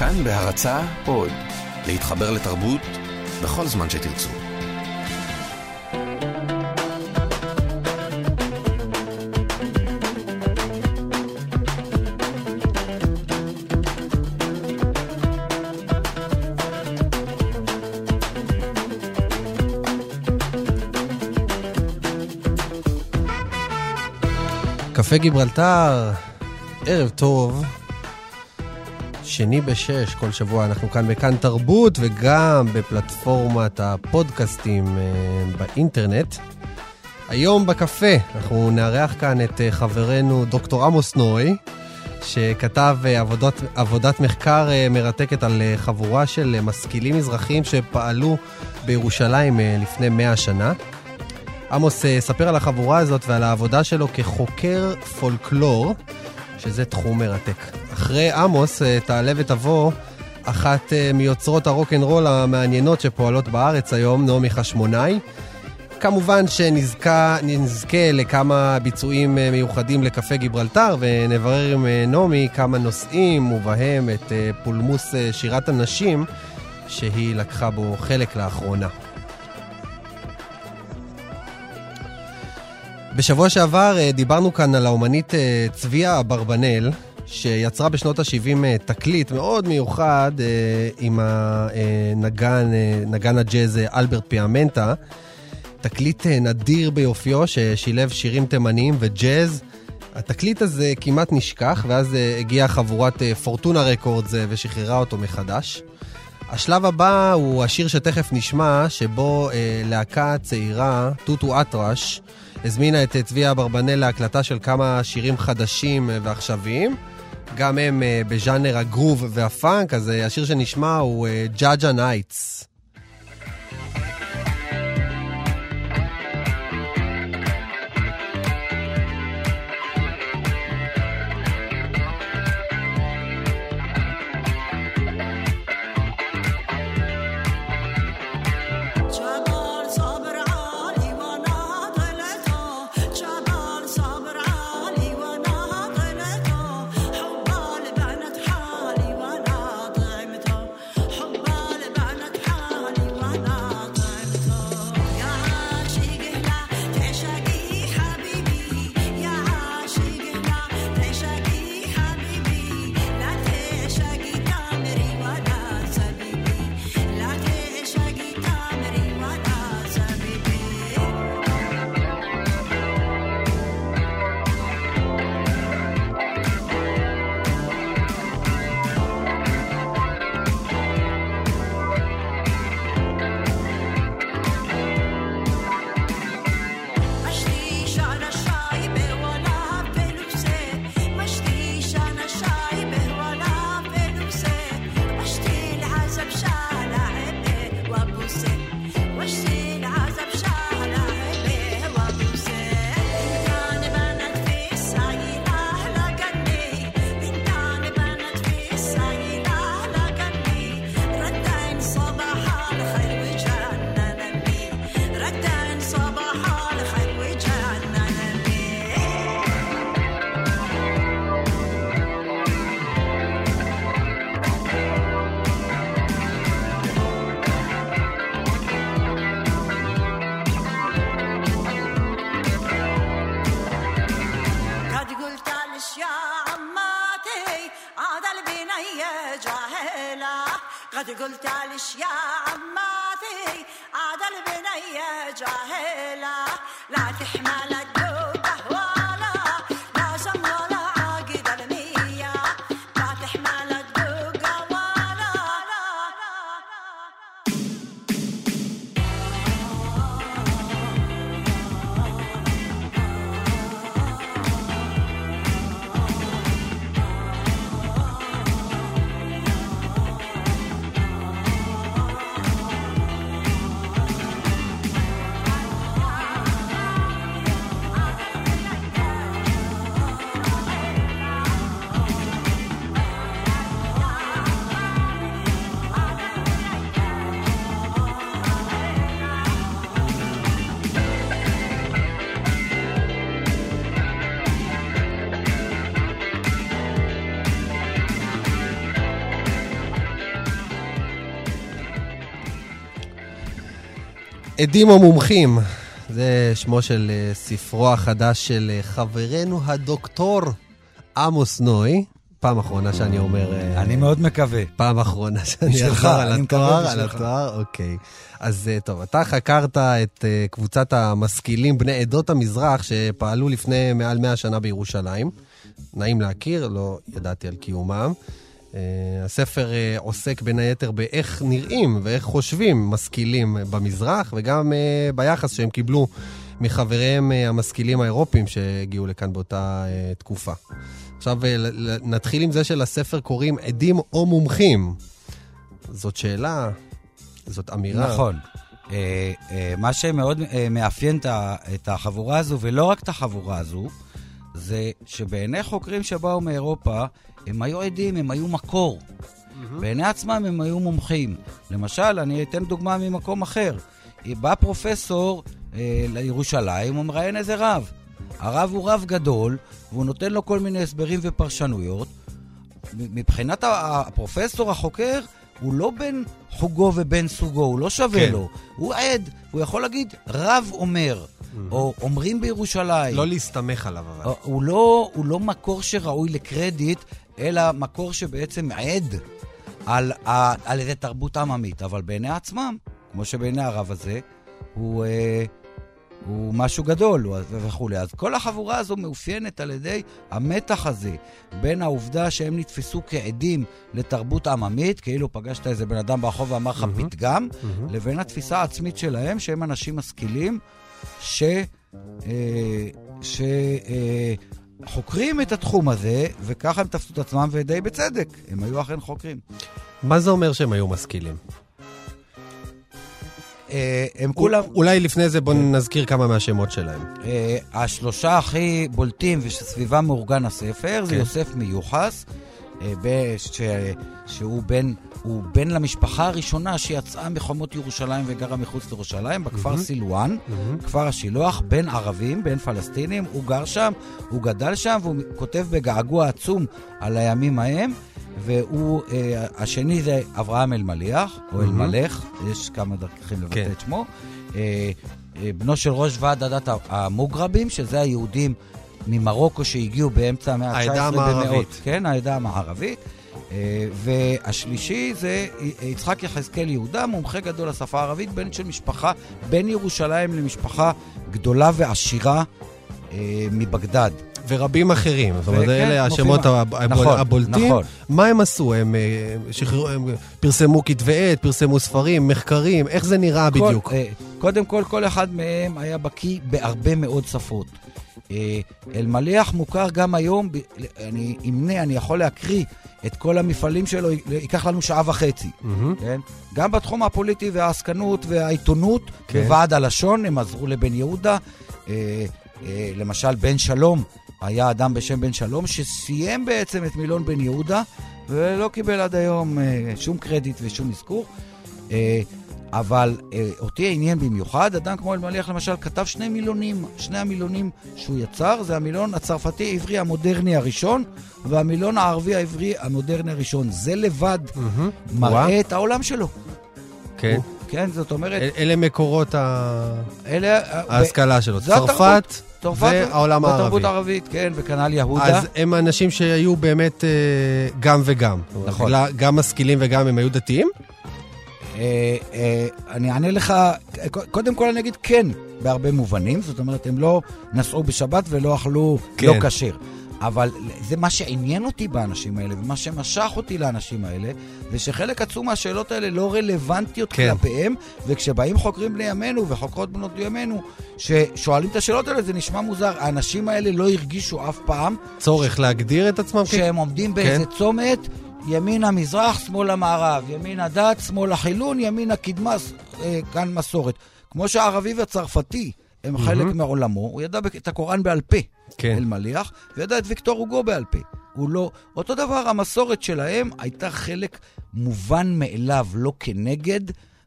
כאן בהרצה עוד, להתחבר לתרבות בכל זמן שתרצו. קפה גיברלטר, ערב טוב. שני בשש, כל שבוע אנחנו כאן בכאן תרבות וגם בפלטפורמת הפודקאסטים אה, באינטרנט. היום בקפה אנחנו נארח כאן את אה, חברנו דוקטור עמוס נוי, שכתב אה, עבודת, עבודת מחקר מרתקת על חבורה של משכילים מזרחים שפעלו בירושלים לפני מאה שנה. עמוס ספר על החבורה הזאת ועל העבודה שלו כחוקר פולקלור, שזה תחום מרתק. אחרי עמוס אה, תעלה ותבוא אחת אה, מיוצרות הרוקנרול המעניינות שפועלות בארץ היום, נעמי חשמונאי. כמובן שנזכה לכמה ביצועים אה, מיוחדים לקפה גיברלטר, ונברר עם נעמי כמה נושאים, ובהם את פולמוס שירת הנשים, שהיא לקחה בו חלק לאחרונה. בשבוע שעבר דיברנו כאן על האומנית צביה אברבנאל, שיצרה בשנות ה-70 אה, תקליט מאוד מיוחד אה, עם הנגן, אה, נגן הג'אז אלברט פיאמנטה. תקליט נדיר ביופיו ששילב שירים תימניים וג'אז. התקליט הזה כמעט נשכח, ואז הגיעה חבורת פורטונה רקורדס ושחררה אותו מחדש. השלב הבא הוא השיר שתכף נשמע, שבו אה, להקה צעירה, טוטו אטרש, הזמינה את צביה אברבנל להקלטה של כמה שירים חדשים ועכשוויים. גם הם אה, בז'אנר הגרוב והפאנק, אז אה, השיר שנשמע הוא ג'אג'ה Nights. עדים או מומחים, זה שמו של אה, ספרו החדש של אה, חברנו הדוקטור עמוס נוי. פעם אחרונה שאני אומר... אה, אני מאוד מקווה. פעם אחרונה שאני אחזור על התואר, על. התואר, אוקיי. אז טוב, אתה חקרת את קבוצת המשכילים בני עדות המזרח שפעלו לפני מעל 100 שנה בירושלים. נעים להכיר, לא ידעתי על קיומם. אה, הספר אה, עוסק בין היתר באיך נראים ואיך חושבים משכילים במזרח, וגם אה, ביחס שהם קיבלו מחבריהם אה, המשכילים האירופים שהגיעו לכאן באותה אה, תקופה. עכשיו אה, נתחיל עם זה שלספר קוראים עדים או מומחים. זאת שאלה, זאת אמירה. נכון. אה, אה, מה שמאוד אה, מאפיין את החבורה הזו, ולא רק את החבורה הזו, זה שבעיני חוקרים שבאו מאירופה, הם היו עדים, הם היו מקור. בעיני עצמם הם היו מומחים. למשל, אני אתן דוגמה ממקום אחר. בא פרופסור אה, לירושלים, הוא מראיין איזה רב. הרב הוא רב גדול, והוא נותן לו כל מיני הסברים ופרשנויות. מבחינת הפרופסור החוקר, הוא לא בן חוגו ובן סוגו, הוא לא שווה כן. לו. הוא עד, הוא יכול להגיד, רב אומר, או אומרים בירושלים. לא להסתמך עליו אבל. הוא לא, הוא לא מקור שראוי לקרדיט, אלא מקור שבעצם עד על, ה- על איזה תרבות עממית. אבל בעיני עצמם, כמו שבעיני הרב הזה, הוא, אה, הוא משהו גדול וכולי. אז כל החבורה הזו מאופיינת על ידי המתח הזה בין העובדה שהם נתפסו כעדים לתרבות עממית, כאילו פגשת איזה בן אדם ברחוב ואמר לך מהמם. פתגם, מהמם. לבין התפיסה העצמית שלהם, שהם אנשים משכילים, ש... אה, ש... אה, חוקרים את התחום הזה, וככה הם תפסו את עצמם, ודי בצדק, הם היו אכן חוקרים. מה זה אומר שהם היו משכילים? אה, הם כולם, אולי לפני זה בואו נזכיר כמה מהשמות שלהם. אה, השלושה הכי בולטים ושסביבם מאורגן הספר, זה כן. יוסף מיוחס, אה, שהוא בן... הוא בן למשפחה הראשונה שיצאה מחומות ירושלים וגרה מחוץ לירושלים, בכפר מהמם. סילואן, כפר השילוח, בין ערבים, בין פלסטינים, הוא גר שם, הוא גדל שם, והוא כותב בגעגוע עצום על הימים ההם, והוא, אה, השני זה אברהם אלמליח, או מהמם. אלמלך, יש כמה דרכים לבטא כן. את שמו. אה, אה, בנו של ראש ועד הדת המוגרבים, שזה היהודים ממרוקו שהגיעו באמצע המאה ה-19 העדה המערבית. במאות. כן, העדה המערבית. אה, והשלישי זה יצחק יחזקאל יהודה, מומחה גדול לשפה הערבית, בן של משפחה, בין ירושלים למשפחה גדולה ועשירה אה, מבגדד. ורבים אחרים. זאת אומרת, אלה השמות ה- הב- הבול- נכון, הבולטים. נכון. מה הם עשו? הם אה, הם פרסמו כתבי עת, פרסמו ספרים, מחקרים, איך זה נראה בדיוק? קודם כל, כל אחד מהם היה בקיא בהרבה מאוד שפות. אה, אלמליח מוכר גם היום, אני אמנה, אני יכול להקריא את כל המפעלים שלו, ייקח לנו שעה וחצי. כן? גם בתחום הפוליטי והעסקנות והעיתונות, כן. בוועד הלשון, הם עזרו לבן יהודה. אה, אה, למשל, בן שלום, היה אדם בשם בן שלום, שסיים בעצם את מילון בן יהודה, ולא קיבל עד היום שום קרדיט ושום אזכור. אה, אבל אה, אותי עניין במיוחד, אדם כמו אלמליח למשל כתב שני מילונים, שני המילונים שהוא יצר, זה המילון הצרפתי-עברי המודרני הראשון, והמילון הערבי העברי המודרני הראשון. זה לבד מהמם. מראה וואה, את העולם שלו. כן. הוא- כן, זאת אומרת, אל- אלה מקורות ה- אלה... ההשכלה שלו. זה התרבות. צרפת צרפת והעולם הערבי. והתרבות הערבית, כן, וכנ"ל יהודה. אז הם אנשים שהיו באמת אה, גם וגם. נכון. גם משכילים וגם הם היו דתיים? אה, אה, אני אענה לך, קודם כל אני אגיד כן, בהרבה מובנים. זאת אומרת, הם לא נסעו בשבת ולא אכלו כן. לא כשר. אבל זה מה שעניין אותי באנשים האלה, ומה שמשך אותי לאנשים האלה, זה שחלק עצום מהשאלות האלה לא רלוונטיות כן. כלפיהם, וכשבאים חוקרים בני ימינו וחוקרות בנות ימינו, ששואלים את השאלות האלה, זה נשמע מוזר. האנשים האלה לא הרגישו אף פעם צורך להגדיר את עצמם? שהם עומדים באיזה כן. צומת, ימינה מזרח, שמאלה מערב, ימינה דת, שמאלה חילון, ימינה קדמה, ס- אה, כאן מסורת. כמו שהערבי והצרפתי הם חלק מעולמו, הוא ידע את הקוראן בעל פה, כן. אלמליח, וידע את ויקטור הוגו בעל פה. הוא לא... אותו דבר, המסורת שלהם הייתה חלק מובן מאליו, לא כנגד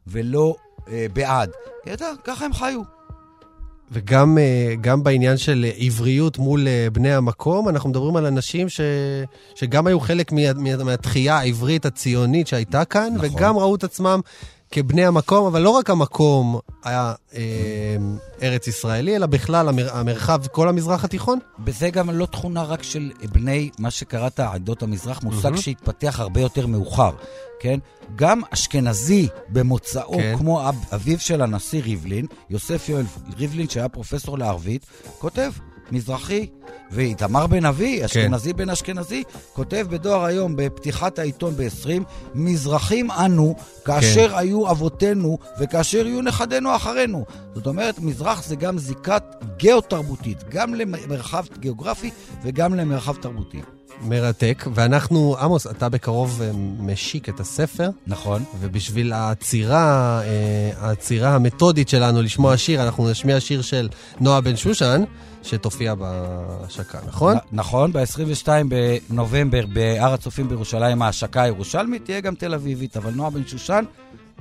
ולא אה, בעד. ידע, ככה הם חיו. וגם אה, גם בעניין של עבריות מול אה, בני המקום, אנחנו מדברים על אנשים ש... שגם היו חלק מה... מה... מהתחייה העברית הציונית שהייתה כאן, נכון. וגם ראו את עצמם כבני המקום, אבל לא רק המקום היה אה, ארץ ישראלי, אלא בכלל המר, המרחב, כל המזרח התיכון? בזה גם לא תכונה רק של בני, מה שקראת עדות המזרח, מושג mm-hmm. שהתפתח הרבה יותר מאוחר, כן? גם אשכנזי במוצאו, כן. כמו אב, אביו של הנשיא ריבלין, יוסף יואל ריבלין, שהיה פרופסור לערבית, כותב, מזרחי, ואיתמר בן אבי, כן. אשכנזי כן. בן אשכנזי, כותב בדואר היום, בפתיחת העיתון ב-20, מזרחים אנו, כאשר כן. היו אבותינו וכאשר יהיו נכדינו אחרינו. זאת אומרת, מזרח זה גם זיקת גיאו-תרבותית, גם למרחב גיאוגרפי וגם למרחב תרבותי. מרתק, ואנחנו, עמוס, אתה בקרוב אה, משיק את הספר. נכון. ובשביל העצירה, אה, העצירה המתודית שלנו לשמוע שיר, אנחנו נשמיע שיר של נועה בן שושן. שתופיע בהשקה, נכון? נכון, ב-22 בנובמבר בהר הצופים בירושלים ההשקה הירושלמית תהיה גם תל אביבית, אבל נועה בן שושן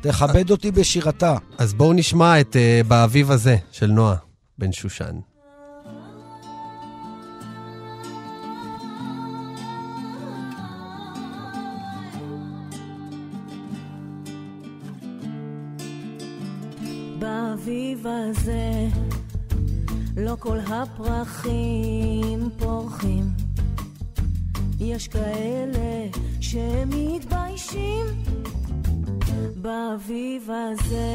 תכבד אותי בשירתה. אז בואו נשמע את uh, באביב הזה של נועה בן שושן. באביב הזה לא כל הפרחים פורחים. יש כאלה שמתביישים באביב הזה,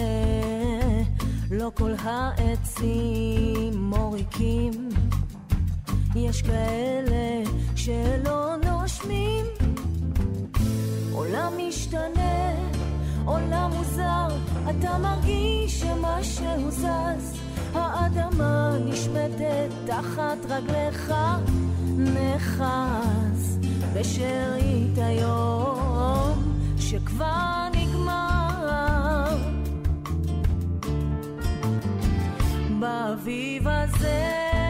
לא כל העצים מוריקים. יש כאלה שלא נושמים. עולם משתנה, עולם מוזר, אתה מרגיש שמשהו זז. האדמה נשמטת תחת רגליך, נחס בשארית היום שכבר נגמר. באביב הזה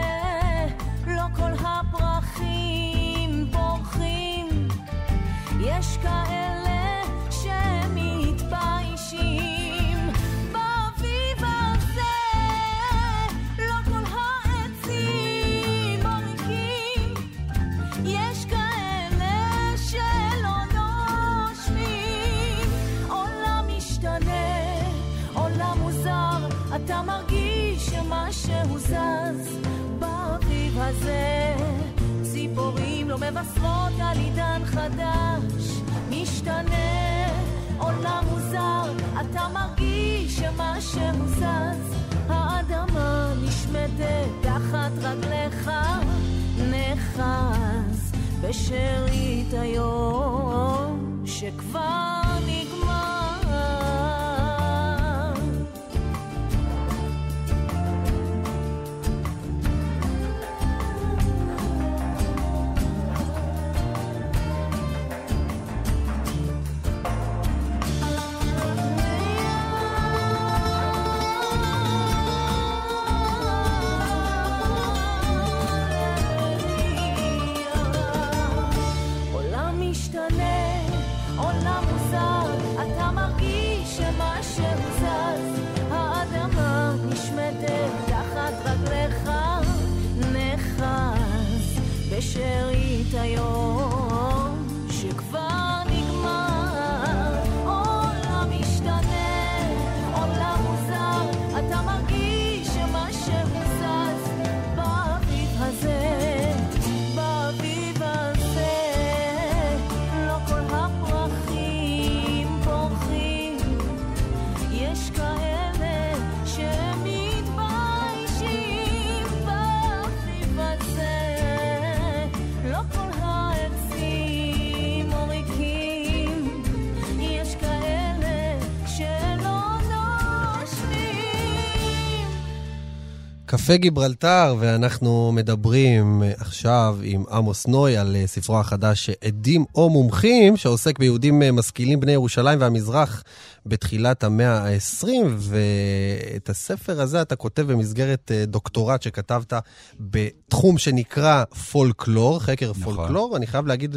קפה גיברלטר, ואנחנו מדברים עכשיו עם עמוס נוי על אה, ספרו החדש עדים או מומחים, שעוסק ביהודים אה, משכילים בני ירושלים והמזרח בתחילת המאה ה-20, ואת הספר הזה אתה כותב במסגרת אה, דוקטורט שכתבת בתחום שנקרא פולקלור, חקר נכון. פולקלור. אני חייב להגיד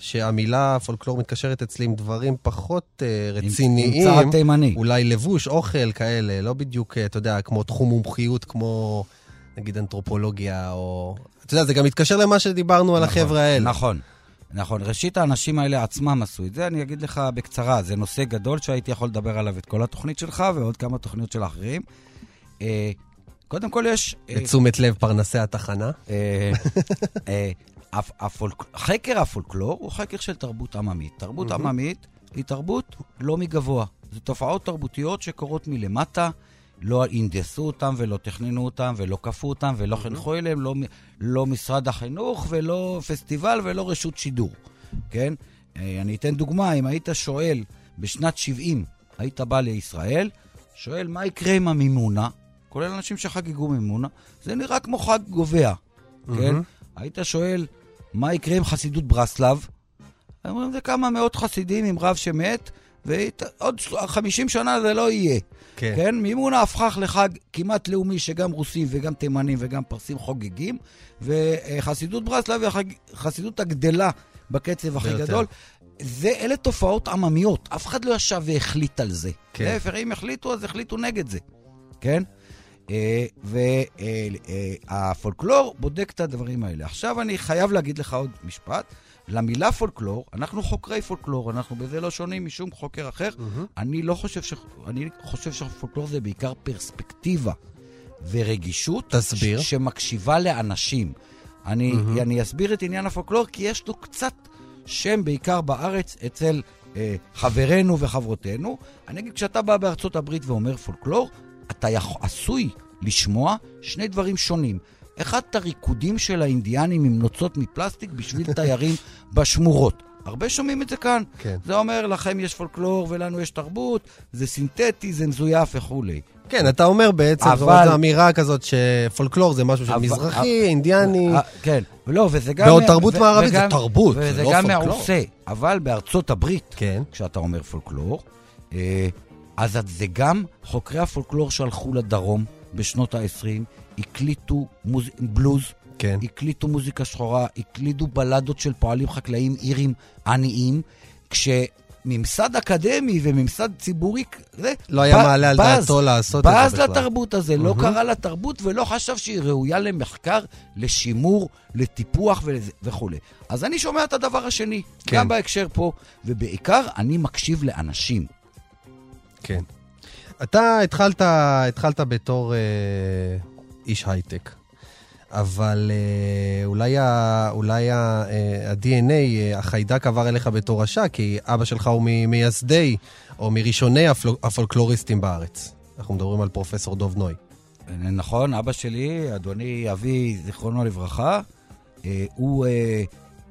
שהמילה פולקלור מתקשרת אצלי עם דברים פחות uh, רציניים. עם צעד תימני. אולי לבוש, אוכל, כאלה, לא בדיוק, אתה יודע, כמו תחום מומחיות, כמו נגיד אנתרופולוגיה, או... אתה יודע, זה גם מתקשר למה שדיברנו נכון, על החבר'ה האלה. נכון. נכון, ראשית האנשים האלה עצמם עשו את זה, אני אגיד לך בקצרה, זה נושא גדול שהייתי יכול לדבר עליו את כל התוכנית שלך ועוד כמה תוכניות של אחרים. אה, קודם כל יש... אה, לתשומת לב פרנסי התחנה. הפ- הפולק- חקר הפולקלור הוא חקר של תרבות עממית. תרבות עממית היא תרבות לא מגבוה. זה תופעות תרבותיות שקורות מלמטה, לא הנדסו אותם ולא תכננו אותם ולא כפו אותם ולא חינכו אליהם, לא, לא משרד החינוך ולא פסטיבל ולא רשות שידור, כן? אה, אני אתן דוגמה, אם היית שואל בשנת 70, היית בא לישראל, שואל מה יקרה עם המימונה, כולל אנשים שחגגו מימונה, זה נראה כמו חג גובע, כן? היית שואל מה יקרה עם חסידות ברסלב, אומרים, זה כמה מאות חסידים עם רב שמת, ועוד 50 שנה זה לא יהיה. כן. כן. מימונה הפכה לחג כמעט לאומי, שגם רוסים וגם תימנים וגם פרסים חוגגים, וחסידות ברסלב היא החסידות הגדלה בקצב הכי ביותר. גדול. זה, אלה תופעות עממיות, אף אחד לא ישב והחליט על זה. כן. להפך, אם החליטו, אז החליטו נגד זה, כן? והפולקלור בודק את הדברים האלה. עכשיו אני חייב להגיד לך עוד משפט. למילה פולקלור, אנחנו חוקרי פולקלור, אנחנו בזה לא שונים משום חוקר אחר. אני לא חושב ש... אני חושב שפולקלור זה בעיקר פרספקטיבה ורגישות. תסביר. ש... שמקשיבה לאנשים. אני, אני אסביר את עניין הפולקלור, כי יש לו קצת שם, בעיקר בארץ, אצל אה, חברינו וחברותינו. אני אגיד, כשאתה בא בארצות הברית ואומר פולקלור, אתה יכ... עשוי לשמוע שני דברים שונים. אחד, את הריקודים של האינדיאנים עם נוצות מפלסטיק בשביל תיירים בשמורות. הרבה שומעים את זה כאן. כן. זה אומר, לכם יש פולקלור ולנו יש תרבות, זה סינתטי, זה מזויף וכולי. כן, אתה אומר בעצם, אבל- זאת אומרת, זו אמירה כזאת שפולקלור זה משהו של אבל- מזרחי, אינדיאני. אה, כן, לא, וזה גם... ועוד תרבות ו- מערבית זה וגם- תרבות, זה וזה לא גם פולקלור. מעושה. אבל בארצות הברית, כן. כשאתה אומר פולקלור, אה, אז זה גם חוקרי הפולקלור שהלכו לדרום בשנות ה-20, הקליטו מוז... בלוז, כן. הקליטו מוזיקה שחורה, הקליטו בלדות של פועלים חקלאיים אירים עניים, כשממסד אקדמי וממסד ציבורי, זה, לא היה מעלה על בז- דעתו לעשות את זה בז בכלל. לתרבות הזה, לא קרא לתרבות ולא חשב שהיא ראויה למחקר, לשימור, לטיפוח ולזה- וכולי. אז אני שומע את הדבר השני, כן. גם בהקשר פה, ובעיקר אני מקשיב לאנשים. כן. אתה התחלת, התחלת בתור אה, איש הייטק, אבל אה, אולי, ה, אולי ה, אה, ה-DNA, אה, החיידק עבר אליך בתור רשע, כי אבא שלך הוא ממייסדי או מראשוני הפול, הפולקלוריסטים בארץ. אנחנו מדברים על פרופסור דוב נוי. נכון, אבא שלי, אדוני אבי, זיכרונו לברכה, אה, הוא אה,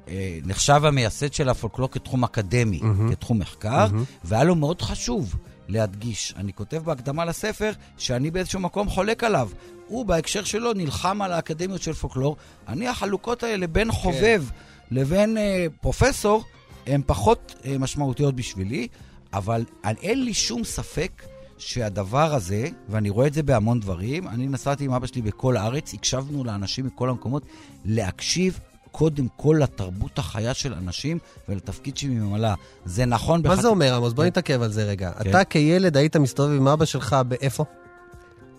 אה, נחשב המייסד של הפולקלור כתחום אקדמי, כתחום מחקר, והיה לו מאוד חשוב להדגיש. אני כותב בהקדמה לספר שאני באיזשהו מקום חולק עליו. הוא בהקשר שלו נלחם על האקדמיות של פולקלור. אני, החלוקות האלה בין חובב לבין אה, פרופסור, הן פחות אה, משמעותיות בשבילי, אבל אין לי שום ספק שהדבר הזה, ואני רואה את זה בהמון דברים, אני נסעתי עם אבא שלי בכל הארץ, הקשבנו לאנשים מכל המקומות, להקשיב קודם כל לתרבות החיה של אנשים ולתפקיד שהיא ממלאה. זה נכון מה בחת- זה אומר, עמוס? בוא נתעכב על זה רגע. כן. אתה כילד היית מסתובב עם אבא שלך באיפה?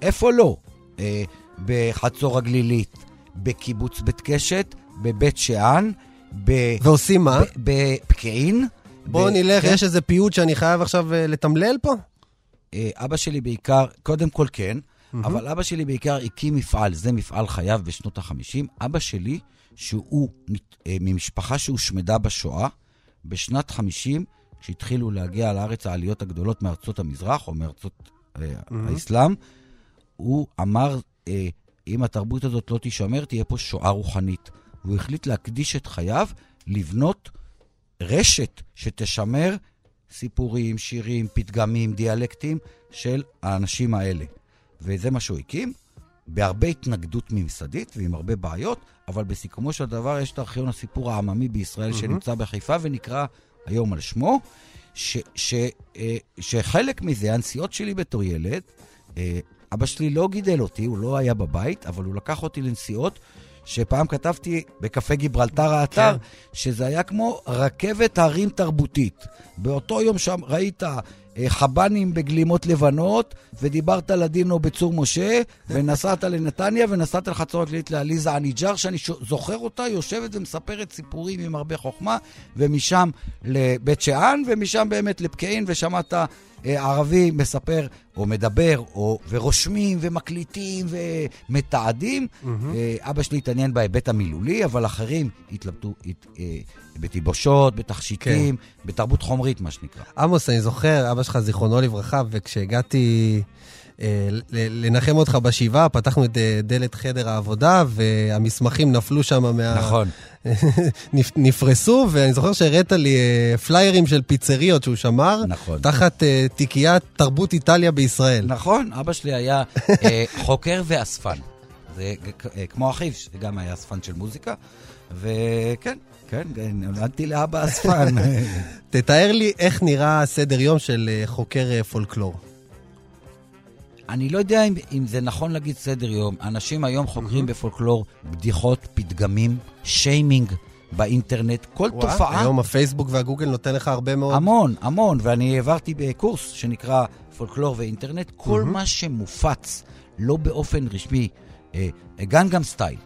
איפה לא? אה, בחצור הגלילית, בקיבוץ בית קשת, בבית שאן, ב... ועושים מה? בפקיעין. בוא ב- נלך, כן. יש איזה פיוט שאני חייב עכשיו אה, לתמלל פה? אה, אבא שלי בעיקר, קודם כל כן, אבל אבא שלי בעיקר הקים מפעל, זה מפעל חייו בשנות ה-50. אבא שלי, שהוא אה, ממשפחה שהושמדה בשואה, בשנת 50, כשהתחילו להגיע לארץ העליות הגדולות מארצות המזרח, או מארצות אה, האסלאם, הוא אמר, אה, אם התרבות הזאת לא תישמר, תהיה פה שואה רוחנית. והוא החליט להקדיש את חייו לבנות רשת שתשמר סיפורים, שירים, פתגמים, דיאלקטים של האנשים האלה. וזה מה שהוא הקים, בהרבה התנגדות ממסדית ועם הרבה בעיות, אבל בסיכומו של דבר יש את ארכיון הסיפור העממי בישראל שנמצא בחיפה ונקרא היום על שמו, ש, ש, אה, שחלק מזה, הנסיעות שלי בתור ילד, אה, אבא שלי לא גידל אותי, הוא לא היה בבית, אבל הוא לקח אותי לנסיעות. שפעם כתבתי בקפה גיברלטר האתר, כן. שזה היה כמו רכבת הרים תרבותית. באותו יום שם ראית חב"נים בגלימות לבנות, ודיברת לדינו בצור משה, ונסעת לנתניה, ונסעת לחצור הגלילית לעליזה עניג'ר, שאני זוכר אותה יושבת ומספרת סיפורים עם הרבה חוכמה, ומשם לבית שאן, ומשם באמת לפקיעין, ושמעת אה, ערבי מספר, או מדבר, או, ורושמים, ומקליטים, ומתעדים. אה, אבא שלי התעניין בהיבט המילולי, אבל אחרים התלבטו הת, אה, בתלבושות, בתכשיטים, בתרבות חומרית, מה שנקרא. עמוס, אני זוכר, אבא שלך, זיכרונו לברכה, וכשהגעתי אה, לנחם אותך בשבעה, פתחנו את אה, דלת חדר העבודה, והמסמכים נפלו שם מה... נכון. נפ- נפרסו, ואני זוכר שהראית לי אה, פליירים של פיצריות שהוא שמר, נכון. תחת אה, תיקיית תרבות איטליה בישראל. נכון, אבא שלי היה אה, חוקר ואספן. זה אה, כמו אחיו, שגם היה אספן של מוזיקה, וכן, כן, נולדתי לאבא אספן. תתאר לי איך נראה סדר יום של אה, חוקר אה, פולקלור. אני לא יודע אם, אם זה נכון להגיד סדר יום. אנשים היום חוקרים בפולקלור בדיחות, פתגמים, שיימינג באינטרנט, כל תופעה. היום הפייסבוק והגוגל נותן לך הרבה מאוד. המון, המון, ואני העברתי בקורס שנקרא פולקלור ואינטרנט, כל מה שמופץ לא באופן רשמי, אה, גנגם סטייל.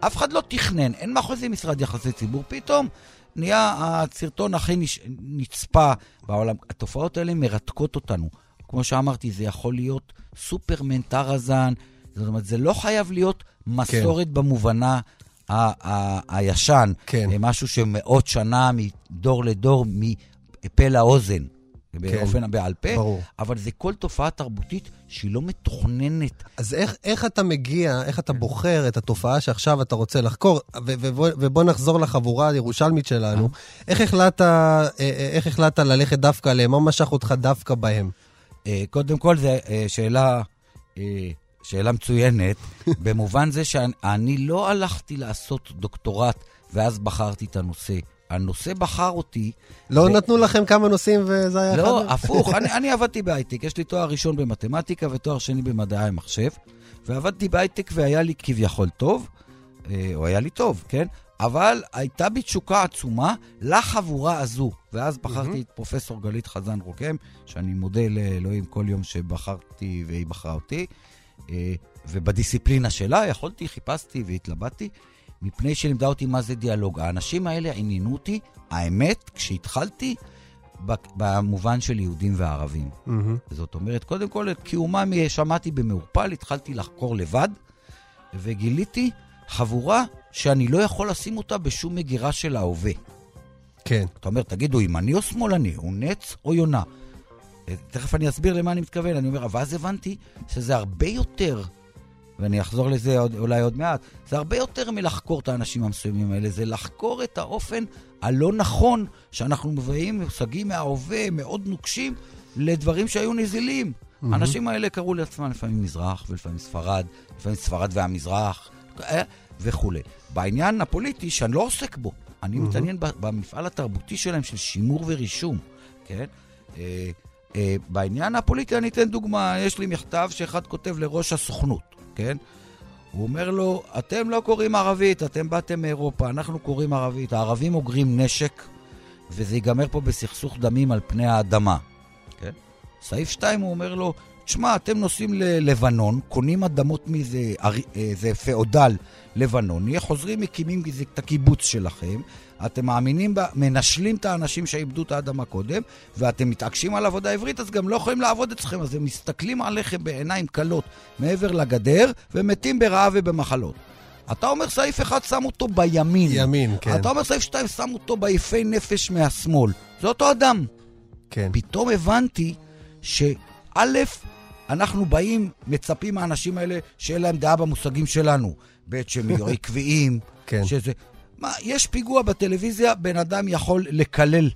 אף אחד לא תכנן, אין מאחורי משרד יחסי ציבור, פתאום נהיה הסרטון הכי נש... נצפה בעולם. התופעות האלה מרתקות אותנו. כמו שאמרתי, זה יכול להיות סופרמן, טראזן, זאת אומרת, זה לא חייב להיות מסורת כן. במובנה ה- ה- הישן. כן. אה, משהו שמאות שנה מדור לדור, מפה לאוזן. באופן בעל פה, ברור. אבל זה כל תופעה תרבותית שהיא לא מתוכננת. אז איך, איך אתה מגיע, איך אתה בוחר את התופעה שעכשיו אתה רוצה לחקור, ו- ובוא, ובוא נחזור לחבורה הירושלמית שלנו. איך החלטת, אה, אה, איך החלטת ללכת דווקא עליהם? מה משך אותך דווקא בהם? אה, קודם כל, זו שאלה, אה, שאלה מצוינת, במובן זה שאני לא הלכתי לעשות דוקטורט ואז בחרתי את הנושא. הנושא בחר אותי. לא ו- נתנו לכם כמה נושאים וזה היה אחד? לא? הפוך, אני, אני עבדתי בהייטק, יש לי תואר ראשון במתמטיקה ותואר שני במדעי המחשב, ועבדתי בהייטק והיה לי כביכול טוב, אה, או היה לי טוב, כן? אבל הייתה בי תשוקה עצומה לחבורה הזו, ואז בחרתי את פרופסור גלית חזן רוקם, שאני מודה לאלוהים כל יום שבחרתי והיא בחרה אותי, אה, ובדיסציפלינה שלה יכולתי, חיפשתי והתלבטתי, מפני שלימדה אותי מה זה דיאלוג. האנשים האלה עניינו אותי, האמת, כשהתחלתי, במובן של יהודים וערבים. מהמם. זאת אומרת, קודם כל, את קיומם שמעתי במעורפל, התחלתי לחקור לבד, וגיליתי חבורה שאני לא יכול לשים אותה בשום מגירה של ההווה. כן. אתה אומר, תגידו, ימני או שמאלני? הוא נץ או יונה? אה, תכף אני אסביר למה אני מתכוון. אני אומר, ואז הבנתי שזה הרבה יותר, ואני אחזור לזה עוד, אולי עוד מעט, זה הרבה יותר מלחקור את האנשים המסוימים האלה, זה לחקור את האופן הלא נכון שאנחנו מביאים מושגים מההווה, מאוד נוקשים, לדברים שהיו נזילים. האנשים האלה קראו לעצמם לפעמים מזרח, ולפעמים ספרד, לפעמים ספרד והמזרח, אה, וכולי. בעניין הפוליטי, שאני לא עוסק בו, אני מתעניין ב- במפעל התרבותי שלהם של שימור ורישום, כן? אה, אה, בעניין הפוליטי אני אתן דוגמה, יש לי מכתב שאחד כותב לראש הסוכנות, כן? הוא אומר לו, אתם לא קוראים ערבית, אתם באתם מאירופה, אנחנו קוראים ערבית. הערבים אוגרים נשק, וזה ייגמר פה בסכסוך דמים על פני האדמה. כן? סעיף 2 הוא אומר לו, תשמע, אתם נוסעים ללבנון, קונים אדמות מאיזה איזה פאודל לבנוני, חוזרים, מקימים את הקיבוץ שלכם, אתם מאמינים, בה, מנשלים את האנשים שאיבדו את האדמה קודם, ואתם מתעקשים על עבודה עברית, אז גם לא יכולים לעבוד אצלכם, אז הם מסתכלים עליכם בעיניים כלות מעבר לגדר, ומתים ברעב ובמחלות. אתה אומר סעיף אחד שם אותו בימין. ימין, כן. אתה אומר סעיף שתיים שם אותו ביפי נפש מהשמאל. זה אותו אדם. כן. פתאום הבנתי שא', אנחנו באים, מצפים מהאנשים האלה שיהיה להם דעה במושגים שלנו. ב', שהם יהיו עקביים, כן. שזה... מה, יש פיגוע בטלוויזיה, בן אדם יכול לקלל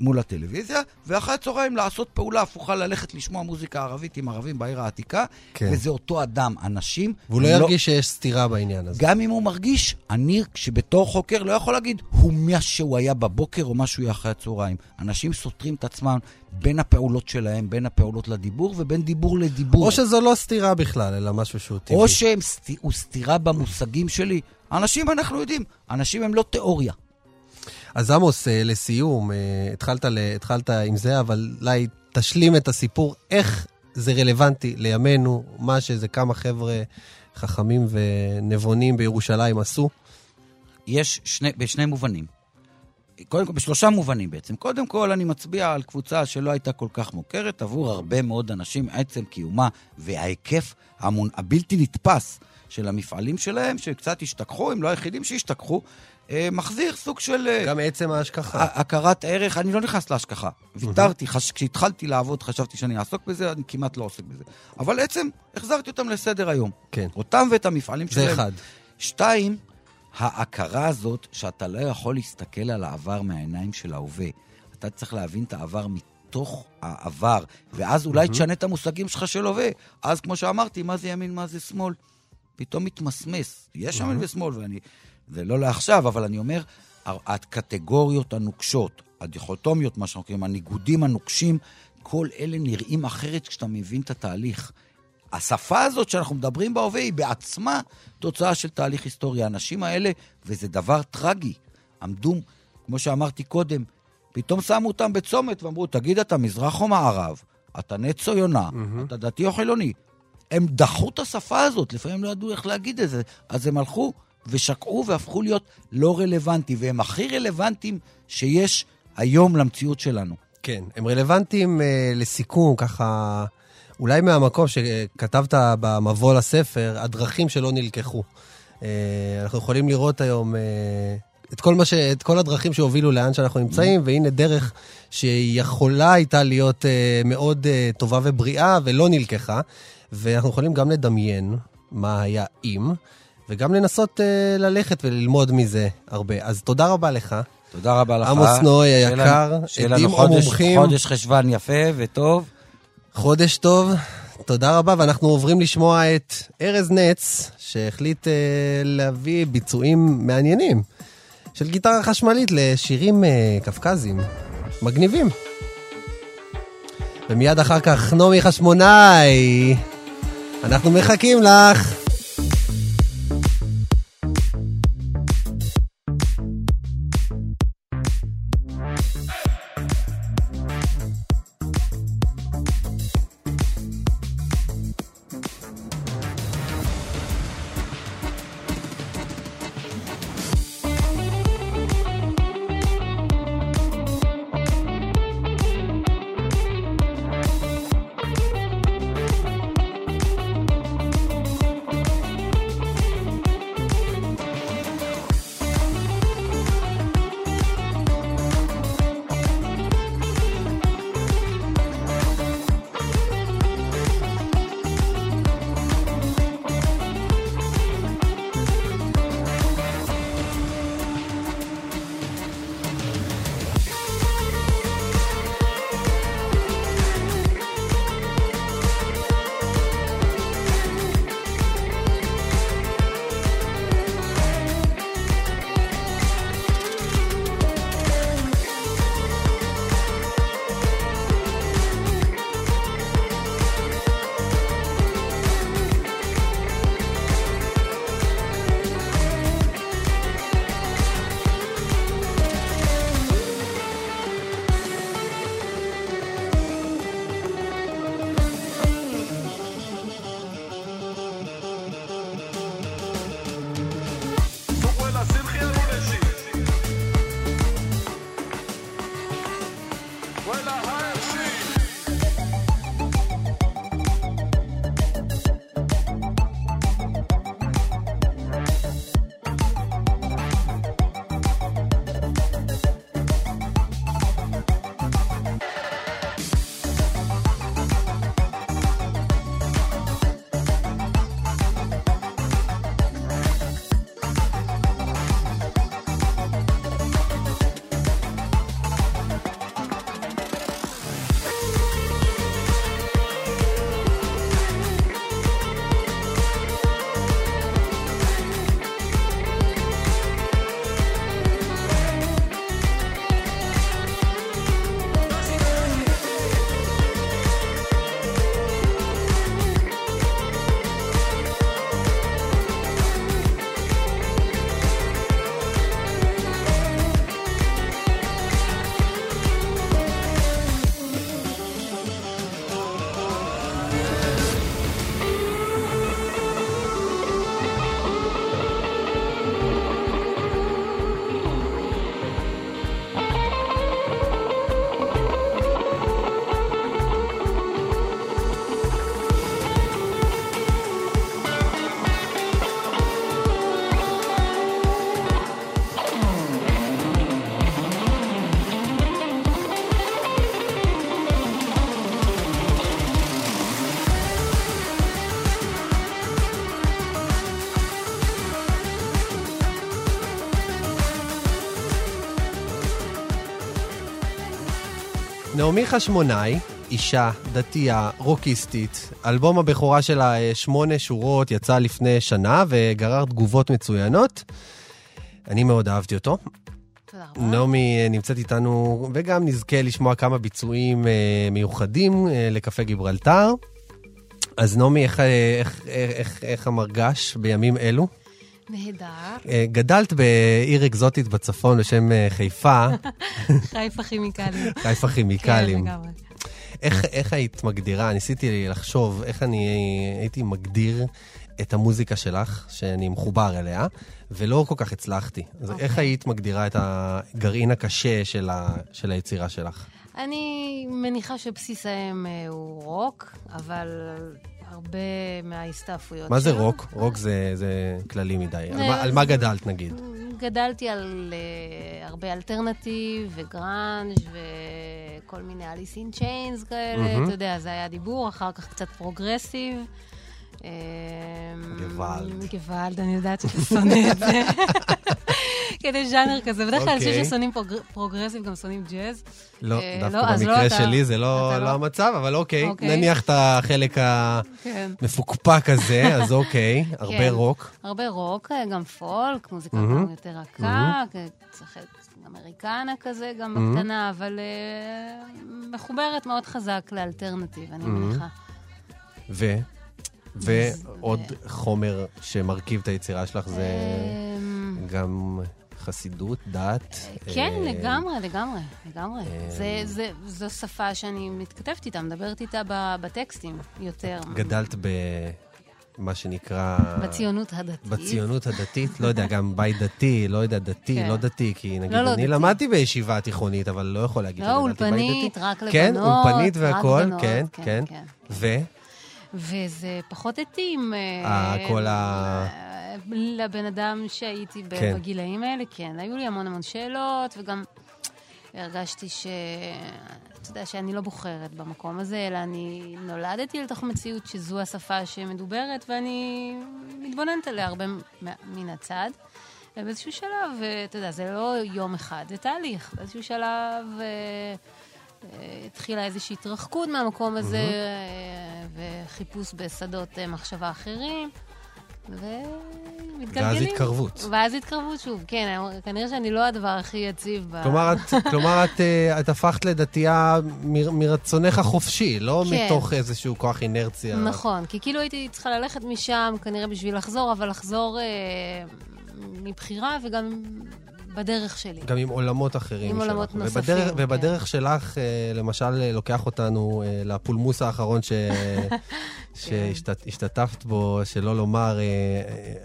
מול הטלוויזיה, ואחרי הצהריים לעשות פעולה הפוכה, ללכת לשמוע מוזיקה ערבית עם ערבים בעיר העתיקה, כן. וזה אותו אדם, אנשים... והוא לא הם ירגיש שיש סתירה בעניין הזה. גם אם הוא מרגיש, אני, שבתור חוקר, לא יכול להגיד, הוא מה שהוא היה בבוקר או מה שהוא יהיה אחרי הצהריים. אנשים סותרים את עצמם בין הפעולות שלהם, בין הפעולות לדיבור ובין דיבור לדיבור. או שזו לא סתירה בכלל, אלא משהו שהוא טבעי. או שהם סת... הוא סתירה במושגים שלי. אנשים, אנחנו יודעים, אנשים הם לא תיאוריה. אז עמוס, אה, לסיום, אה, התחלת, התחלת עם זה, אבל אולי תשלים את הסיפור, איך זה רלוונטי לימינו, מה שאיזה כמה חבר'ה חכמים ונבונים בירושלים עשו. יש שני, בשני מובנים. קודם כל, בשלושה מובנים בעצם. קודם כל, אני מצביע על קבוצה שלא הייתה כל כך מוכרת עבור הרבה מאוד אנשים, עצם קיומה וההיקף המון, הבלתי נתפס של המפעלים שלהם, שקצת השתכחו, הם לא היחידים שהשתכחו, מחזיר סוג של... אה, גם עצם ההשכחה. הכרת ערך, אני לא נכנס להשכחה. ויתרתי, חש... כשהתחלתי לעבוד חשבתי שאני אעסוק בזה, אני כמעט לא עוסק בזה. אבל עצם, החזרתי אותם לסדר היום. כן, אותם ואת המפעלים זה שלהם. אחד. שתיים, ההכרה הזאת שאתה לא יכול להסתכל על העבר מהעיניים של ההווה. אתה צריך להבין את העבר מתוך העבר, ואז אולי תשנה את המושגים שלך של הווה. אז כמו שאמרתי, מה זה ימין, מה זה שמאל? פתאום מתמסמס. יש ימין ושמאל, ואני... זה לא לעכשיו, אבל אני אומר, הקטגוריות הנוקשות, הדיכוטומיות, מה שאנחנו קוראים, הניגודים הנוקשים, כל אלה נראים אחרת כשאתה מבין את התהליך. השפה הזאת שאנחנו מדברים בהווה היא בעצמה תוצאה של תהליך היסטורי. האנשים האלה, וזה דבר טרגי, עמדו, כמו שאמרתי קודם, פתאום שמו אותם בצומת ואמרו, תגיד, אתה מזרח או מערב? אתה נץ או יונה? אתה דתי או חילוני? הם דחו את השפה הזאת, לפעמים לא ידעו איך להגיד את זה, אז הם הלכו ושקעו והפכו להיות לא רלוונטיים, והם הכי רלוונטיים שיש היום למציאות שלנו. כן, הם רלוונטיים אה, לסיכום, ככה, אולי מהמקום שכתבת במבוא לספר, הדרכים שלא נלקחו. אה, אנחנו יכולים לראות היום אה, את כל, ש... את כל הדרכים שהובילו לאן שאנחנו נמצאים, והנה דרך שיכולה הייתה להיות אה, מאוד אה, טובה ובריאה ולא נלקחה, ואנחנו יכולים גם לדמיין מה היה אם, וגם לנסות אה, ללכת וללמוד מזה הרבה. אז תודה רבה לך. תודה רבה לך. עמוס נוי היקר, עדים או חודש, מומחים. חודש חשוון יפה וטוב. חודש טוב, תודה רבה, ואנחנו עוברים לשמוע את ארז נץ, שהחליט אה, להביא ביצועים מעניינים של גיטרה חשמלית לשירים אה, קפקזיים, מגניבים. ומיד אחר כך נעמי חשמונאי, אנחנו מחכים לך. נעמי חשמונאי, אישה, דתייה, רוקיסטית. אלבום הבכורה שלה, אה, שמונה שורות, יצא לפני שנה וגרר תגובות מצוינות. אני מאוד אהבתי אותו. תודה רבה. נעמי אה, נמצאת איתנו, וגם נזכה לשמוע כמה ביצועים אה, מיוחדים לקפה גיברלטר. אז נעמי, איך, איך, איך, איך, איך המרגש בימים אלו? נהדר. אה, גדלת בעיר אקזוטית בצפון בשם אה, חיפה, חיפה כימיקלים. חיפה כימיקלים. כן, לגמרי. איך, איך היית מגדירה, ניסיתי לחשוב איך אני הייתי מגדיר את המוזיקה שלך, שאני מחובר אליה, ולא כל כך הצלחתי. אז אוקיי. איך היית מגדירה את הגרעין הקשה של, ה, של היצירה שלך? אני מניחה שבסיס האם אה, הוא רוק, אבל הרבה מההסתעפויות מה זה שלו- רוק? רוק זה, זה כללי מדי. על, מה, אה, על מה גדלת נגיד? גדלתי על אה, הרבה alternative ו grunge וכל מיני Alice in Chains כאלה. אתה יודע, זה היה דיבור, אחר כך קצת progressive. אמ, גוואלד. גוואלד, אני יודעת שאתה שונא את זה. כדי ז'אנר כזה. בדרך כלל אנשים אוקיי. ששונאים prog- progressive גם שונאים ג'אז. לא, אה, דווקא לא, לא במקרה שלי זה לא, לא המצב, אבל אוקיי, אוקיי. נניח את החלק כן. המפוקפק הזה, אז אוקיי, הרבה כן. רוק. הרבה רוק, אה, גם פולק, מוזיקה יותר רכה, צריך Americana כזה גם. בקטנה, אבל אה, מחוברת מאוד חזק ל alternative, אני. מניחה. ו? ועוד חומר שמרכיב את היצירה שלך זה אמ, גם חסידות, דת. כן, אה, לגמרי, לגמרי, לגמרי. אה, זה- זה- זו שפה שאני מתכתבת איתה, מדברת איתה ב- בטקסטים יותר. גדלת במה שנקרא... בציונות הדתית. בציונות הדתית, לא יודע, גם בית דתי, לא יודע, דתי, כן. לא דתי, כי נגיד, לא, לא, אני דתי. למדתי בישיבה תיכונית, אבל לא יכול להגיד לא, דתי. אולפנית, רק לבנות. כן, אולפנית והכול, בנות, כן, כן. ו? וזה פחות התאים. אה, כל ה- אה, לבן אדם שהייתי כן. בגילאים האלה, כן. היו לי המון המון שאלות, וגם הרגשתי ש... אתה יודע, שאני לא בוחרת במקום הזה, אלא אני נולדתי לתוך מציאות שזו השפה שמדוברת, ואני מתבוננת עליה הרבה מן הצד. ובאיזשהו שלב, אה, אתה יודע, זה לא יום אחד, זה תהליך. באיזשהו שלב אה, אה, התחילה איזושהי התרחקות מהמקום הזה, אה, וחיפוש בשדות מחשבה אחרים, ומתגלגלים. ואז התקרבות. ואז התקרבות שוב, כן, כנראה שאני לא הדבר הכי יציב ב... כלומר, את, כלומר את, אה, את הפכת לדתייה מ- מרצונך החופשי, לא כן. מתוך איזשהו כוח אינרציה. נכון, כי כאילו הייתי צריכה ללכת משם כנראה בשביל לחזור, אבל לחזור אה, מבחירה וגם בדרך שלי. גם עם עולמות אחרים עם שלך. עולמות נוספים, ובדרך, כן. ובדרך שלך, אה, למשל, אה, לוקח אותנו אה, לפולמוס האחרון ש... כן. שהשתתפת בו, שלא לומר,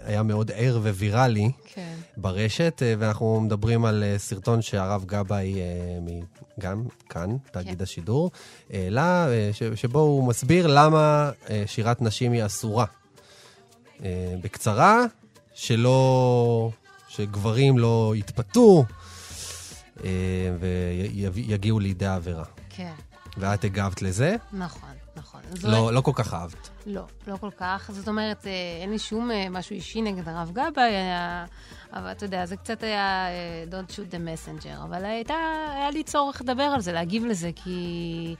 היה מאוד ער וויראלי כן. ברשת, ואנחנו מדברים על סרטון שהרב גבאי, גם כאן, תאגיד כן. השידור, העלה, שבו הוא מסביר למה שירת נשים היא אסורה. בקצרה, שלא... שגברים לא יתפתו אה, ויגיעו לידי עבירה. כן, ואת הגבת לזה? נכון, נכון. לא, לא כל כך אהבת. לא, לא כל כך. זאת אומרת, אה, אין לי שום אה, משהו אישי נגד הרב גבאי, היה... אבל אתה יודע, זה קצת היה Don't shoot the messenger. אבל הייתה, היה לי צורך לדבר על זה, להגיב לזה, כי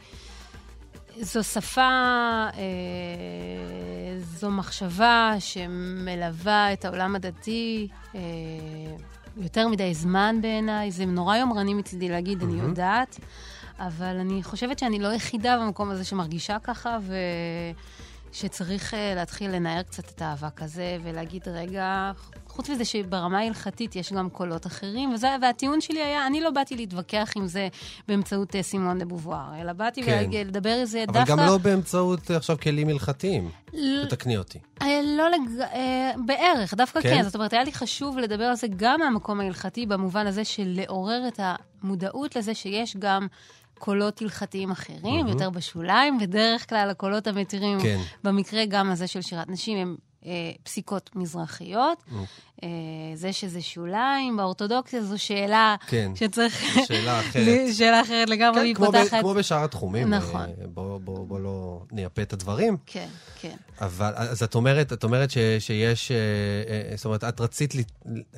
זו שפה, אה, זו מחשבה שמלווה את העולם הדתי אה, יותר מדי זמן בעיניי. זה נורא יומרני מצידי להגיד, אני יודעת. אבל אני חושבת שאני לא יחידה במקום הזה שמרגישה ככה, ושצריך uh, להתחיל לנער קצת את האבק הזה, ולהגיד, רגע, חוץ מזה שברמה ההלכתית יש גם קולות אחרים, וזה, והטיעון שלי היה, אני לא באתי להתווכח עם זה באמצעות uh, סימון דה בובואר, אלא באתי כן. לדבר על זה אבל דווקא... גם לא באמצעות אה, עכשיו כלים הלכתיים. ל- תתקני אותי. לא לג... אה, בערך, דווקא כן? כן. זאת אומרת, היה לי חשוב לדבר על זה גם מהמקום ההלכתי, במובן הזה של לעורר את המודעות לזה שיש גם קולות הלכתיים אחרים, יותר בשוליים, בדרך כלל הקולות המתירים, כן. במקרה גם הזה של שירת נשים, הם אה, פסיקות מזרחיות. אוקיי. אה, זה שזה שוליים, באורתודוקסיה זו שאלה כן. שצריך... שאלה אחרת. שאלה אחרת לגמרי, כן, והיא כמו, ב, פותחת... כמו בשאר התחומים. נכון. אה, בוא, בוא, בוא לא נייפה את הדברים. כן, כן. אבל, אז את אומרת, את אומרת ש, שיש, אה, אה, זאת אומרת, את רצית,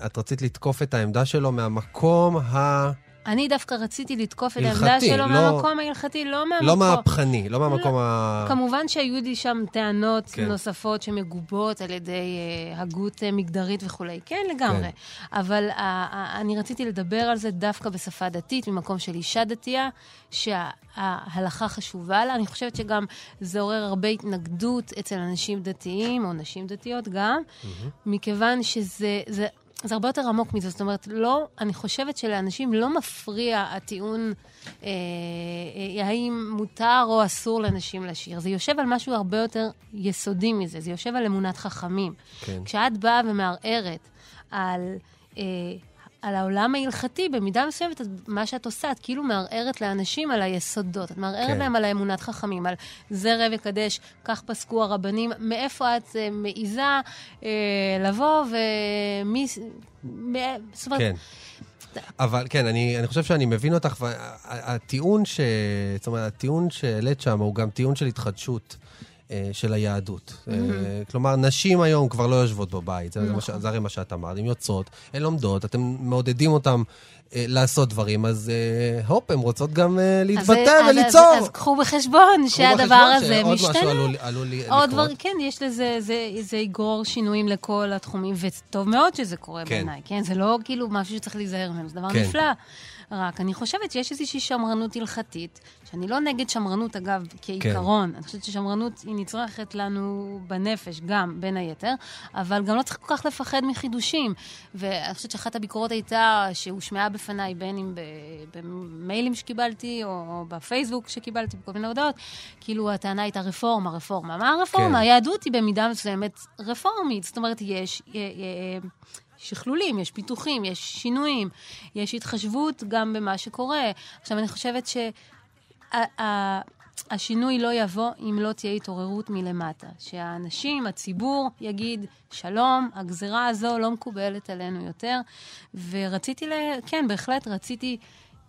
את רצית לתקוף את העמדה שלו מהמקום ה... אני דווקא רציתי לתקוף את העמדה שלו לא- מהמקום ההלכתי, לא מהמקום... לא מהפכני, לא מהמקום ה... כמובן שהיו לי שם טענות כן. נוספות שמגובות על ידי uh, הגות uh, מגדרית וכולי. כן, לגמרי. כן. אבל uh, uh, אני רציתי לדבר על זה דווקא בשפה דתית, ממקום של אישה דתייה, שההלכה חשובה לה. אני חושבת שגם זה עורר הרבה התנגדות אצל אנשים דתיים, או נשים דתיות גם, מכיוון שזה... זה, זה הרבה יותר עמוק מזה, זאת אומרת, לא, אני חושבת שלאנשים לא מפריע הטיעון אה, אה, האם מותר או אסור לנשים לשיר. זה יושב על משהו הרבה יותר יסודי מזה, זה יושב על אמונת חכמים. כן. כשאת באה ומערערת על, אה, על העולם ההלכתי, במידה מסוימת, מה שאת עושה, את כאילו מערערת לאנשים על היסודות. את מערערת כן. להם על האמונת חכמים, על זה ראה וקדש, כך פסקו הרבנים. מאיפה את אה, מעיזה אה, לבוא ומי... מ- זאת אומרת, כן. אבל כן, אני, אני חושב שאני מבין אותך, והטיעון ש... זאת אומרת, הטיעון שהעלית שם הוא גם טיעון של התחדשות של היהדות. אה, כלומר, נשים היום כבר לא יושבות בבית, זה, ש- נכון. זה הרי מה שאת אמרת, הן יוצאות, הן לומדות, אתם מעודדים אותן אה, לעשות דברים, אז אה, הופ, הן רוצות גם אה, אז- להתבטא אז-. אז, אז קחו בחשבון קחו שהדבר בחשבון הזה משתנה. משהו עלול, עלול עוד לקרות. דבר, כן, יש לזה, זה, זה יגרור שינויים לכל התחומים, וטוב מאוד שזה קורה כן. בעיניי, כן? זה לא כאילו משהו שצריך להיזהר ממנו, זה דבר כן. נפלא. רק אני חושבת שיש איזושהי שמרנות הלכתית, שאני לא נגד שמרנות, אגב, כעיקרון. אני חושבת ששמרנות היא נצרכת לנו בנפש, גם, בין היתר, אבל גם לא צריך כל כך לפחד מחידושים. ואני חושבת שאחת הביקורות הייתה, שהושמעה בפניי, בין אם במיילים שקיבלתי, או, או בפייסבוק שקיבלתי, בכל מיני הודעות, כאילו הטענה הייתה רפורמה, רפורמה. מה הרפורמה? כן. היהדות היא במידה מסוימת רפורמית. זאת אומרת, יש... שכלולים, יש פיתוחים, יש שינויים, יש התחשבות גם במה שקורה. עכשיו, אני חושבת שהשינוי לא יבוא אם לא תהיה התעוררות מלמטה. שהאנשים, הציבור, יגיד, שלום, הגזרה הזו לא מקובלת עלינו יותר. ורציתי, ל... כן, בהחלט רציתי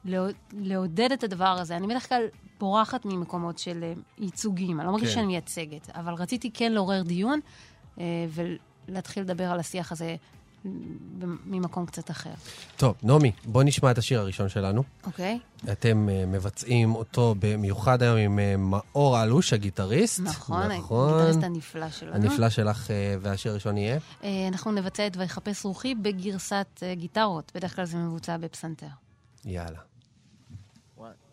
לעוד- לעודד את הדבר הזה. אני בדרך כלל בורחת ממקומות של אה, ייצוגים, אני לא מרגישה כן. שאני מייצגת, אבל רציתי כן לעורר דיון אה, ולהתחיל לדבר על השיח הזה ממקום קצת אחר, טוב, נעמי, בוא נשמע את השיר הראשון שלנו. אוקיי? אתם uh, מבצעים אותו במיוחד היום עם uh, מאור אלוש, הגיטריסט. נכון, נכון. הגיטריסט הנפלא שלנו. הנפלא שלך, uh, והשיר הראשון יהיה? אה, אנחנו נבצע את ויחפש רוחי בגרסת אה, גיטרות, בדרך כלל זה מבוצע בפסנתר. יאללה. אזכרה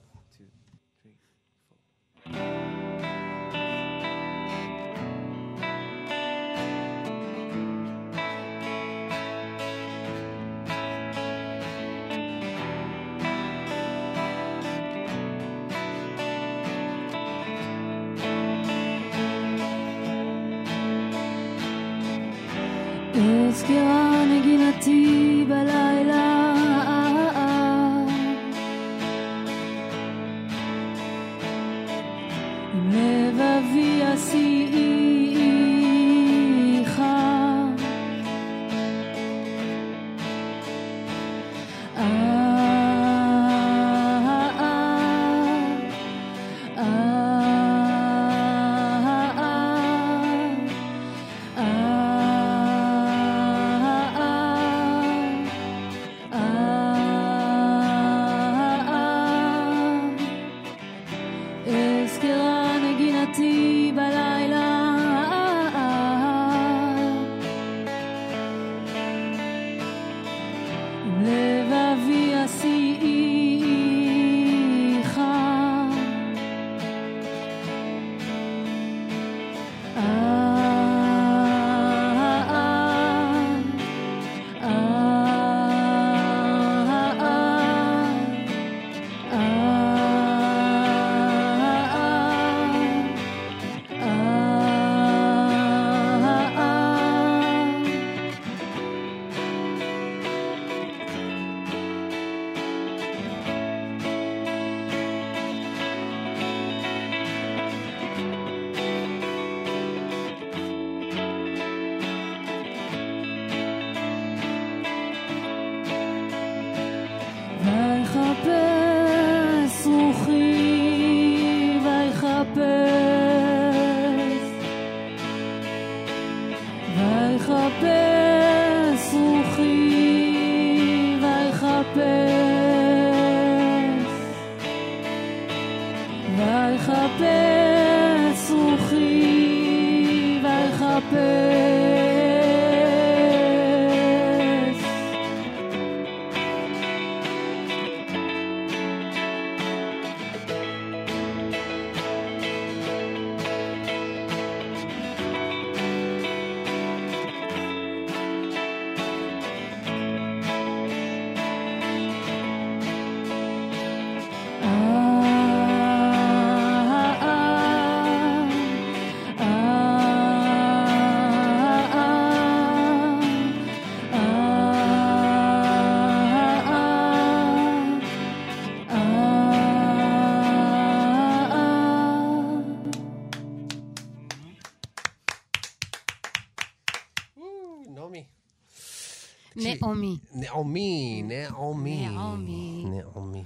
נעמי. נעמי, נעמי. נעמי. נעמי.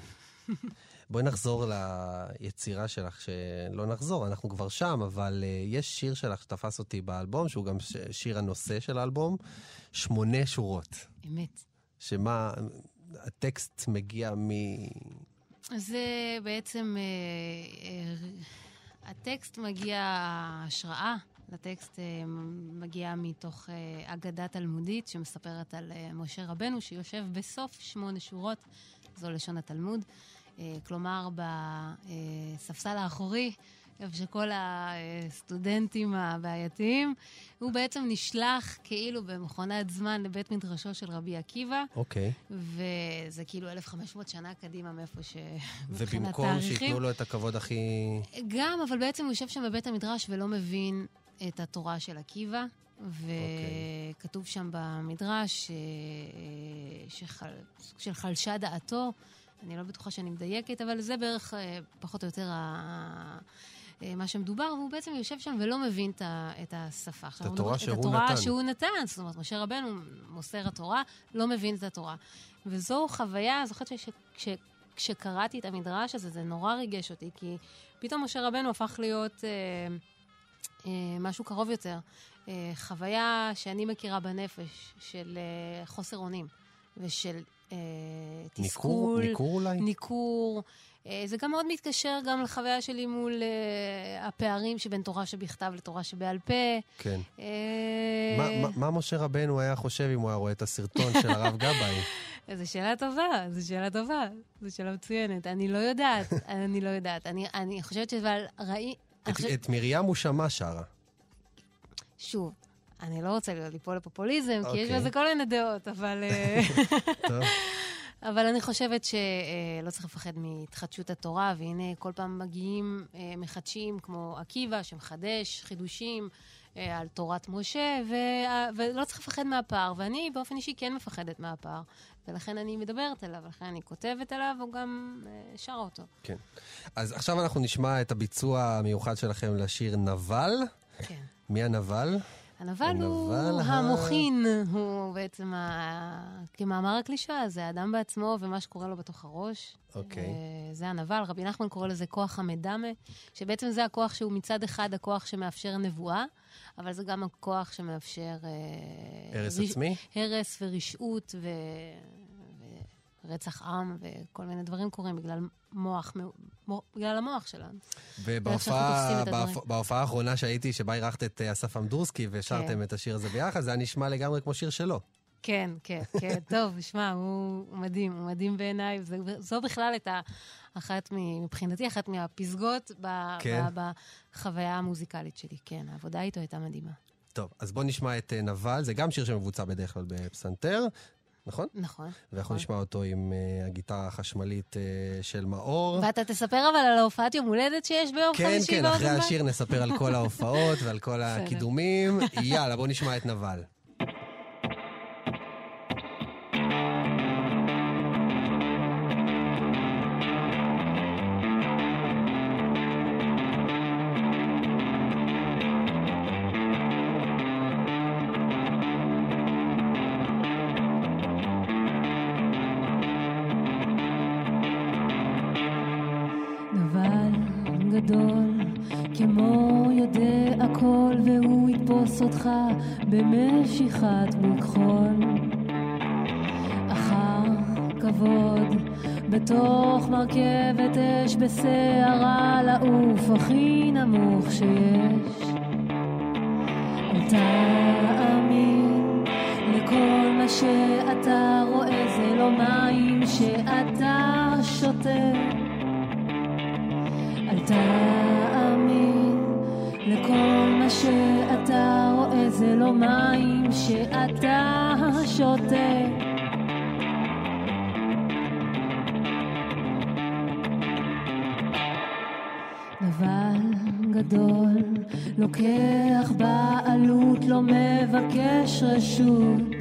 בואי נחזור ליצירה שלך, שלא נחזור, אנחנו כבר שם, אבל uh, יש שיר שלך שתפס אותי באלבום, שהוא גם שיר הנושא של האלבום, שמונה שורות. אמת. שמה, הטקסט מגיע מ... זה בעצם, אה, אה, הטקסט מגיע, ההשראה לטקסט אה, מגיעה מתוך אה, אגדה תלמודית שמספרת על אה, משה רבנו שיושב בסוף שמונה שורות, זו לשון התלמוד. כלומר, בספסל האחורי, איפה שכל הסטודנטים הבעייתיים, הוא בעצם נשלח כאילו במכונת זמן לבית מדרשו של רבי עקיבא, אוקיי. וזה כאילו 1,500 שנה קדימה מאיפה ש... ובמקום. שייתנו לו את הכבוד הכי... גם, אבל בעצם הוא יושב שם בבית המדרש ולא מבין את התורה של עקיבא. וכתוב שם במדרש אה, שחל... סוג של חלשה דעתו. אני לא בטוחה שאני מדייקת, אבל זה בערך אה, פחות או יותר ה... אה, מה שמדובר, והוא בעצם יושב שם ולא מבין את את השפה. אנחנו התורה שהוא את התורה נתן. שהוא נתן. זאת אומרת, משה רבנו מוסר התורה, לא מבין את התורה. וזו חוויה, זוכרת שכשקראתי את המדרש הזה, זה נורא ריגש אותי, כי פתאום משה רבנו הפך להיות אה, אה, משהו קרוב יותר. אה, חוויה שאני מכירה בנפש, של אה, חוסר אונים, ושל אה, ניכור, תסכול. ניכור אולי? ניכור. אה, זה גם מאוד מתקשר גם לחוויה שלי מול אה, הפערים שבין תורה שבכתב לתורה שבעל פה. כן. אה, מה- מה- מה משה רבנו היה חושב אם הוא היה רואה את הסרטון של הרב גבאי? זו שאלה טובה, זו שאלה טובה, זו שאלה מצוינת. אני לא יודעת, אני לא יודעת. אני, אני חושבת אבל ראי... את- חושבת- את מרים הוא שמע שרה. שוב, אני לא רוצה ליפול לפופוליזם, כי יש אוקיי. בזה כל מיני דעות, אבל... אה, טוב. אבל אני חושבת שלא צריך לפחד מהתחדשות התורה, והנה כל פעם מגיעים אה, מחדשים כמו עקיבא, שמחדש חידושים אה, על תורת משה, וה- ולא צריך לפחד מהפער. ואני באופן אישי כן מפחדת מהפער, ולכן אני מדברת עליו, ולכן אני כותבת עליו, וגם אה, שרה אותו. כן. אז עכשיו אנחנו נשמע את הביצוע המיוחד שלכם לשיר נבל. כן. מי הנבל? הנבל הוא המוחין, הוא בעצם, ה... כמאמר הקלישאה, זה האדם בעצמו ומה שקורה לו בתוך הראש. אוקיי. אה, זה הנבל, רבי נחמן קורא לזה כוח המדמה, שבעצם זה הכוח שהוא מצד אחד הכוח שמאפשר נבואה, אבל זה גם הכוח שמאפשר... אה, הרס ריש- עצמי? הרס ורשעות ו... ורצח עם וכל מיני דברים קורים בגלל מוח, מו- בגלל המוח שלנו. ובהופעה את האחרונה שהייתי, שבה אירחת את אה, אסף אמדורסקי ושרתם כן. את השיר הזה ביחד, זה היה נשמע לגמרי כמו שיר שלו. כן, כן, כן. טוב, שמע, הוא מדהים, הוא מדהים בעיניי. זה- זו בכלל הייתה אחת, מבחינתי, אחת מהפסגות ב- כן. ב- בחוויה המוזיקלית שלי. כן, העבודה איתו הייתה מדהימה. טוב, אז בואו נשמע את אה, נבל, זה גם שיר שמבוצע בדרך כלל בפסנתר, נכון? נכון. ואנחנו נכון. נשמע אותו עם אה, הגיטרה החשמלית אה, של מאור. ואתה תספר אבל על ההופעת יום הולדת שיש ביום כן, חמישי כן, באוזן אחרי בית? השיר נספר על כל ההופעות ועל כל. הקידומים. יאללה, בואו נשמע את. נבל גדול, כמו יודע הכל, והוא יתפוס אותך במשיכת מכחול. אחר כבוד, בתוך מרכבת אש בסערה לעוף הכי נמוך שיש. תאמין לכל מה שאתה רואה, זה לא מים שאתה שותה. תאמין לכל מה שאתה רואה, זה לא מים שאתה שותה. נבל גדול, לוקח בעלות, לא מבקש רשות,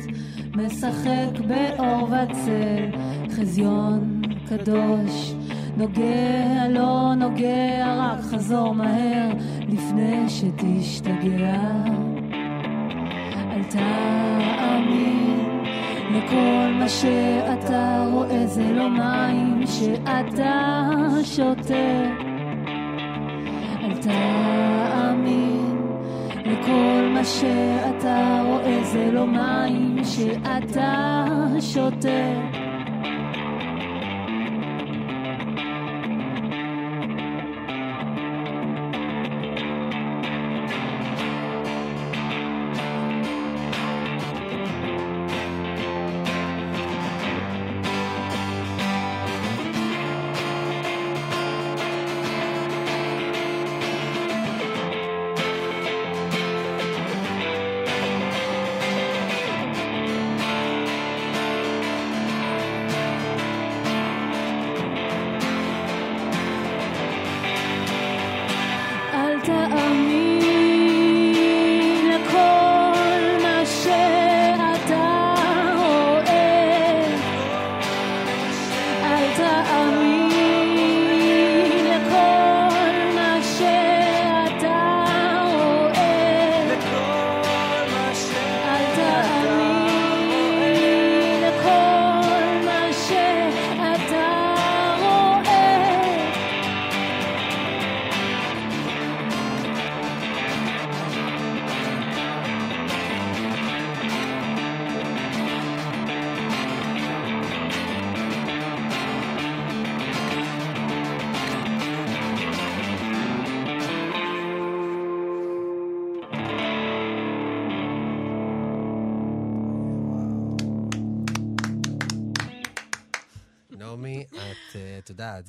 משחק באור וצל, חזיון קדוש, נוגע לא נוגע, רק חזור מהר לפני שתשתגע. אל תאמין לכל מה שאתה רואה, זה לא מים שאתה שותה. אל תאמין לכל מה שאתה רואה זה לא מים שאתה שותה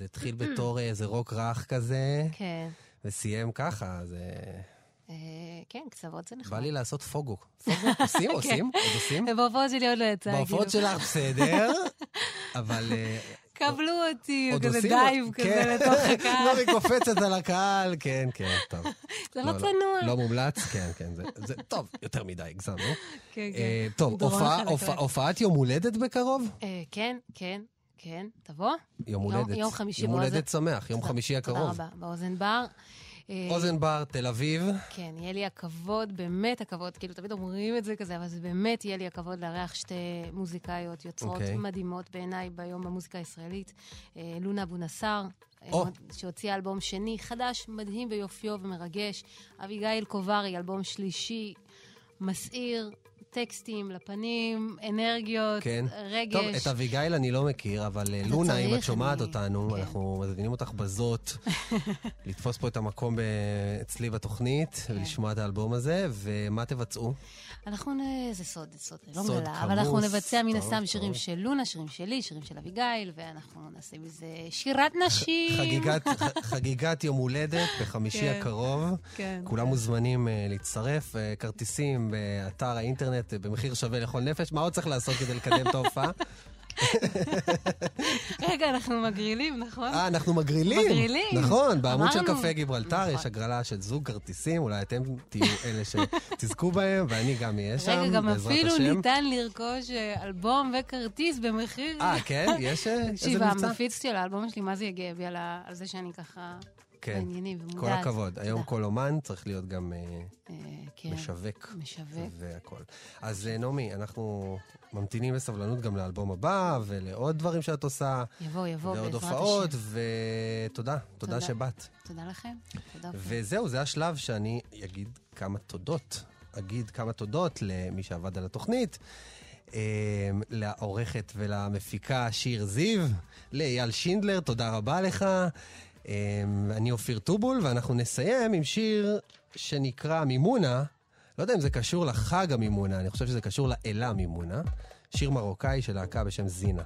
זה התחיל בתור איזה רוק רך כזה, כן. וסיים ככה, זה... אה, כן, קצוות זה נחמד. בא לי לעשות פוגו. פוגו? עושים? עושים? עוד עושים? בהופעות שלי עוד לא יצא, בהופעות כאילו. שלך בסדר, אבל... אה, קבלו אותי, כזה עושים? dive כזה כן. לתוך הקהל. נעמי קופצת על הקהל, כן, כן, טוב. זה לא צנוע. לא מומלץ, כן, כן, זה- טוב, יותר מדי, הגזמנו. כן, אה, כן. טוב, הופעה- לב. הופעת יום הולדת בקרוב? אה, כן, כן, כן. תבוא. יום הולדת. יום חמישי יום הולדת שמח, יום חמישי הקרוב. תודה רבה. באוזן בר. אה, אוזן בר, תל אביב. כן, יהיה לי הכבוד, באמת הכבוד, כאילו תמיד אומרים את זה כזה, אבל זה באמת יהיה לי הכבוד לארח שתי מוזיקאיות, יוצרות אוקיי. מדהימות בעיניי ביום במוזיקה הישראלית. אה, לונה אבו נסאר, אה, או. שהוציאה אלבום שני, חדש, מדהים ביופיו ומרגש. אביגיל קוברי, אלבום שלישי, מסעיר, טקסטים לפנים, אנרגיות, כן. רגש. טוב, את אביגיל אני לא מכיר, אבל אה, לונה, אם את שומעת אני- אותנו, כן. אנחנו מזמינים אותך בזאת לתפוס פה את המקום ב- אצלי בתוכנית כן. ולשמוע את האלבום הזה, ומה תבצעו? אנחנו נ... זה סוד, זה סוד, לא סוד מגלה. אבל אנחנו. נבצע מן טוב, הסתם טוב. שירים של לונה, שירים שלי, שירים של אביגיל, ואנחנו נעשה מזה שירת נשים. חגיגת, ח- חגיגת יום הולדת בחמישי כן. הקרוב. כן. כולם מוזמנים אה, להצטרף, אה, כרטיסים באתר האינטרנט אה, במחיר שווה לכל נפש. מה עוד צריך לעשות כדי לקדם את ההופעה? רגע, אנחנו מגרילים, נכון? אה, אנחנו מגרילים. מגרילים. נכון, בעמוד של. קפה גיברלטר נכון. יש הגרלה של זוג כרטיסים, אולי אתם תהיו אלה שתזכו בהם, ואני גם אהיה שם, רגע, גם בעזרת אפילו השם. ניתן לרכוש אה, אלבום וכרטיס במחיר... אה, כן? יש אה, איזה תקשיב, מבצע? המפיץ של האלבום שלי, מה זה ה- על זה שאני ככה כן. בעניינים ומודעת. כל הכבוד. היום תודה. כל אומן צריך להיות גם אה, אה, כן, משווק. משווק. והכל. אז אה, נעמי, אנחנו ממתינים בסבלנות גם לאלבום הבא, ולעוד דברים שאת עושה, יבוא, יבוא, ועוד בעזרת הופעות, השם. ותודה, תודה תודה. שבאת. תודה לכם. תודה. וזהו, זה השלב שאני אגיד כמה תודות. אגיד כמה תודות למי שעבד על התוכנית. אה, לעורכת ולמפיקה שיר זיו, לאייל שינדלר, תודה רבה לך. אה, אני אופיר טובול, ואנחנו נסיים עם שיר שנקרא מימונה. לא יודע אם זה קשור לחג המימונה, אני חושב שזה קשור לאלה מימונה. שיר מרוקאי של להקה בשם זינה.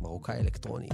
מרוקאי אלקטרוני.